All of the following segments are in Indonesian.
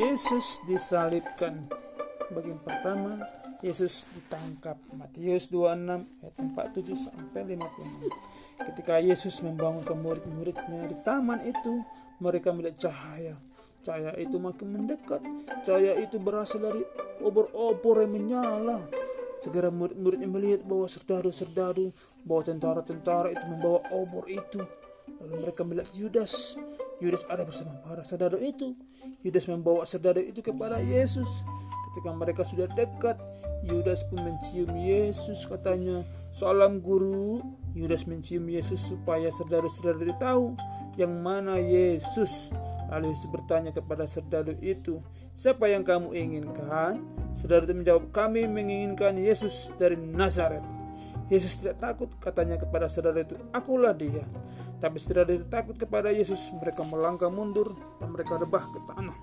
Yesus disalibkan. Bagian pertama, Yesus ditangkap. Matius 26 ayat 47 sampai 56. Ketika Yesus membangunkan murid-muridnya di taman itu, mereka melihat cahaya. Cahaya itu makin mendekat. Cahaya itu berasal dari obor-obor yang menyala. Segera murid-muridnya melihat bahwa serdadu-serdadu, bahwa tentara-tentara itu membawa obor itu. Lalu mereka melihat Yudas. Yudas ada bersama para serdadu itu. Yudas membawa serdadu itu kepada Yesus. Ketika mereka sudah dekat, Yudas pun mencium Yesus katanya, "Salam guru." Yudas mencium Yesus supaya serdadu-serdadu tahu yang mana Yesus. Lalu Yesus bertanya kepada serdadu itu, "Siapa yang kamu inginkan?" Serdadu itu menjawab, "Kami menginginkan Yesus dari Nazaret." Yesus tidak takut katanya kepada saudara itu, "Akulah dia." Tapi saudara itu takut kepada Yesus, mereka melangkah mundur dan mereka rebah ke tanah.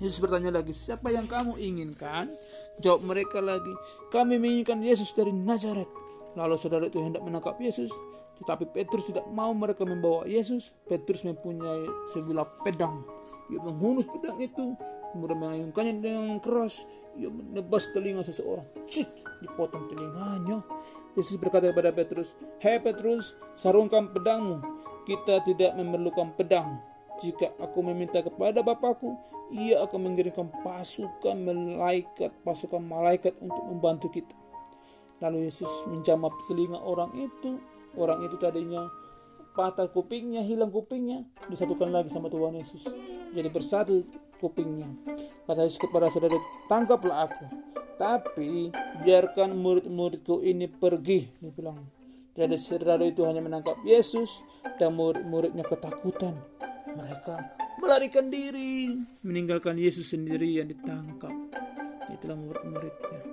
Yesus bertanya lagi, "Siapa yang kamu inginkan?" Jawab mereka lagi, "Kami menginginkan Yesus dari Nazaret." Lalu saudara itu hendak menangkap Yesus, tetapi Petrus tidak mau mereka membawa Yesus. Petrus mempunyai sebilah pedang. Ia menghunus pedang itu, kemudian mengayunkannya dengan keras. Ia menebas telinga seseorang. Cik, dipotong telinganya. Yesus berkata kepada Petrus, Hei Petrus, sarungkan pedangmu. Kita tidak memerlukan pedang. Jika aku meminta kepada Bapakku, ia akan mengirimkan pasukan malaikat, pasukan malaikat untuk membantu kita. Lalu Yesus menjamah telinga orang itu. Orang itu tadinya patah kupingnya, hilang kupingnya, disatukan lagi sama Tuhan Yesus. Jadi bersatu kupingnya. Kata Yesus kepada saudara, tangkaplah aku. Tapi biarkan murid-muridku ini pergi, dia bilang. Jadi saudara itu hanya menangkap Yesus dan murid-muridnya ketakutan. Mereka melarikan diri, meninggalkan Yesus sendiri yang ditangkap. Itulah murid-muridnya.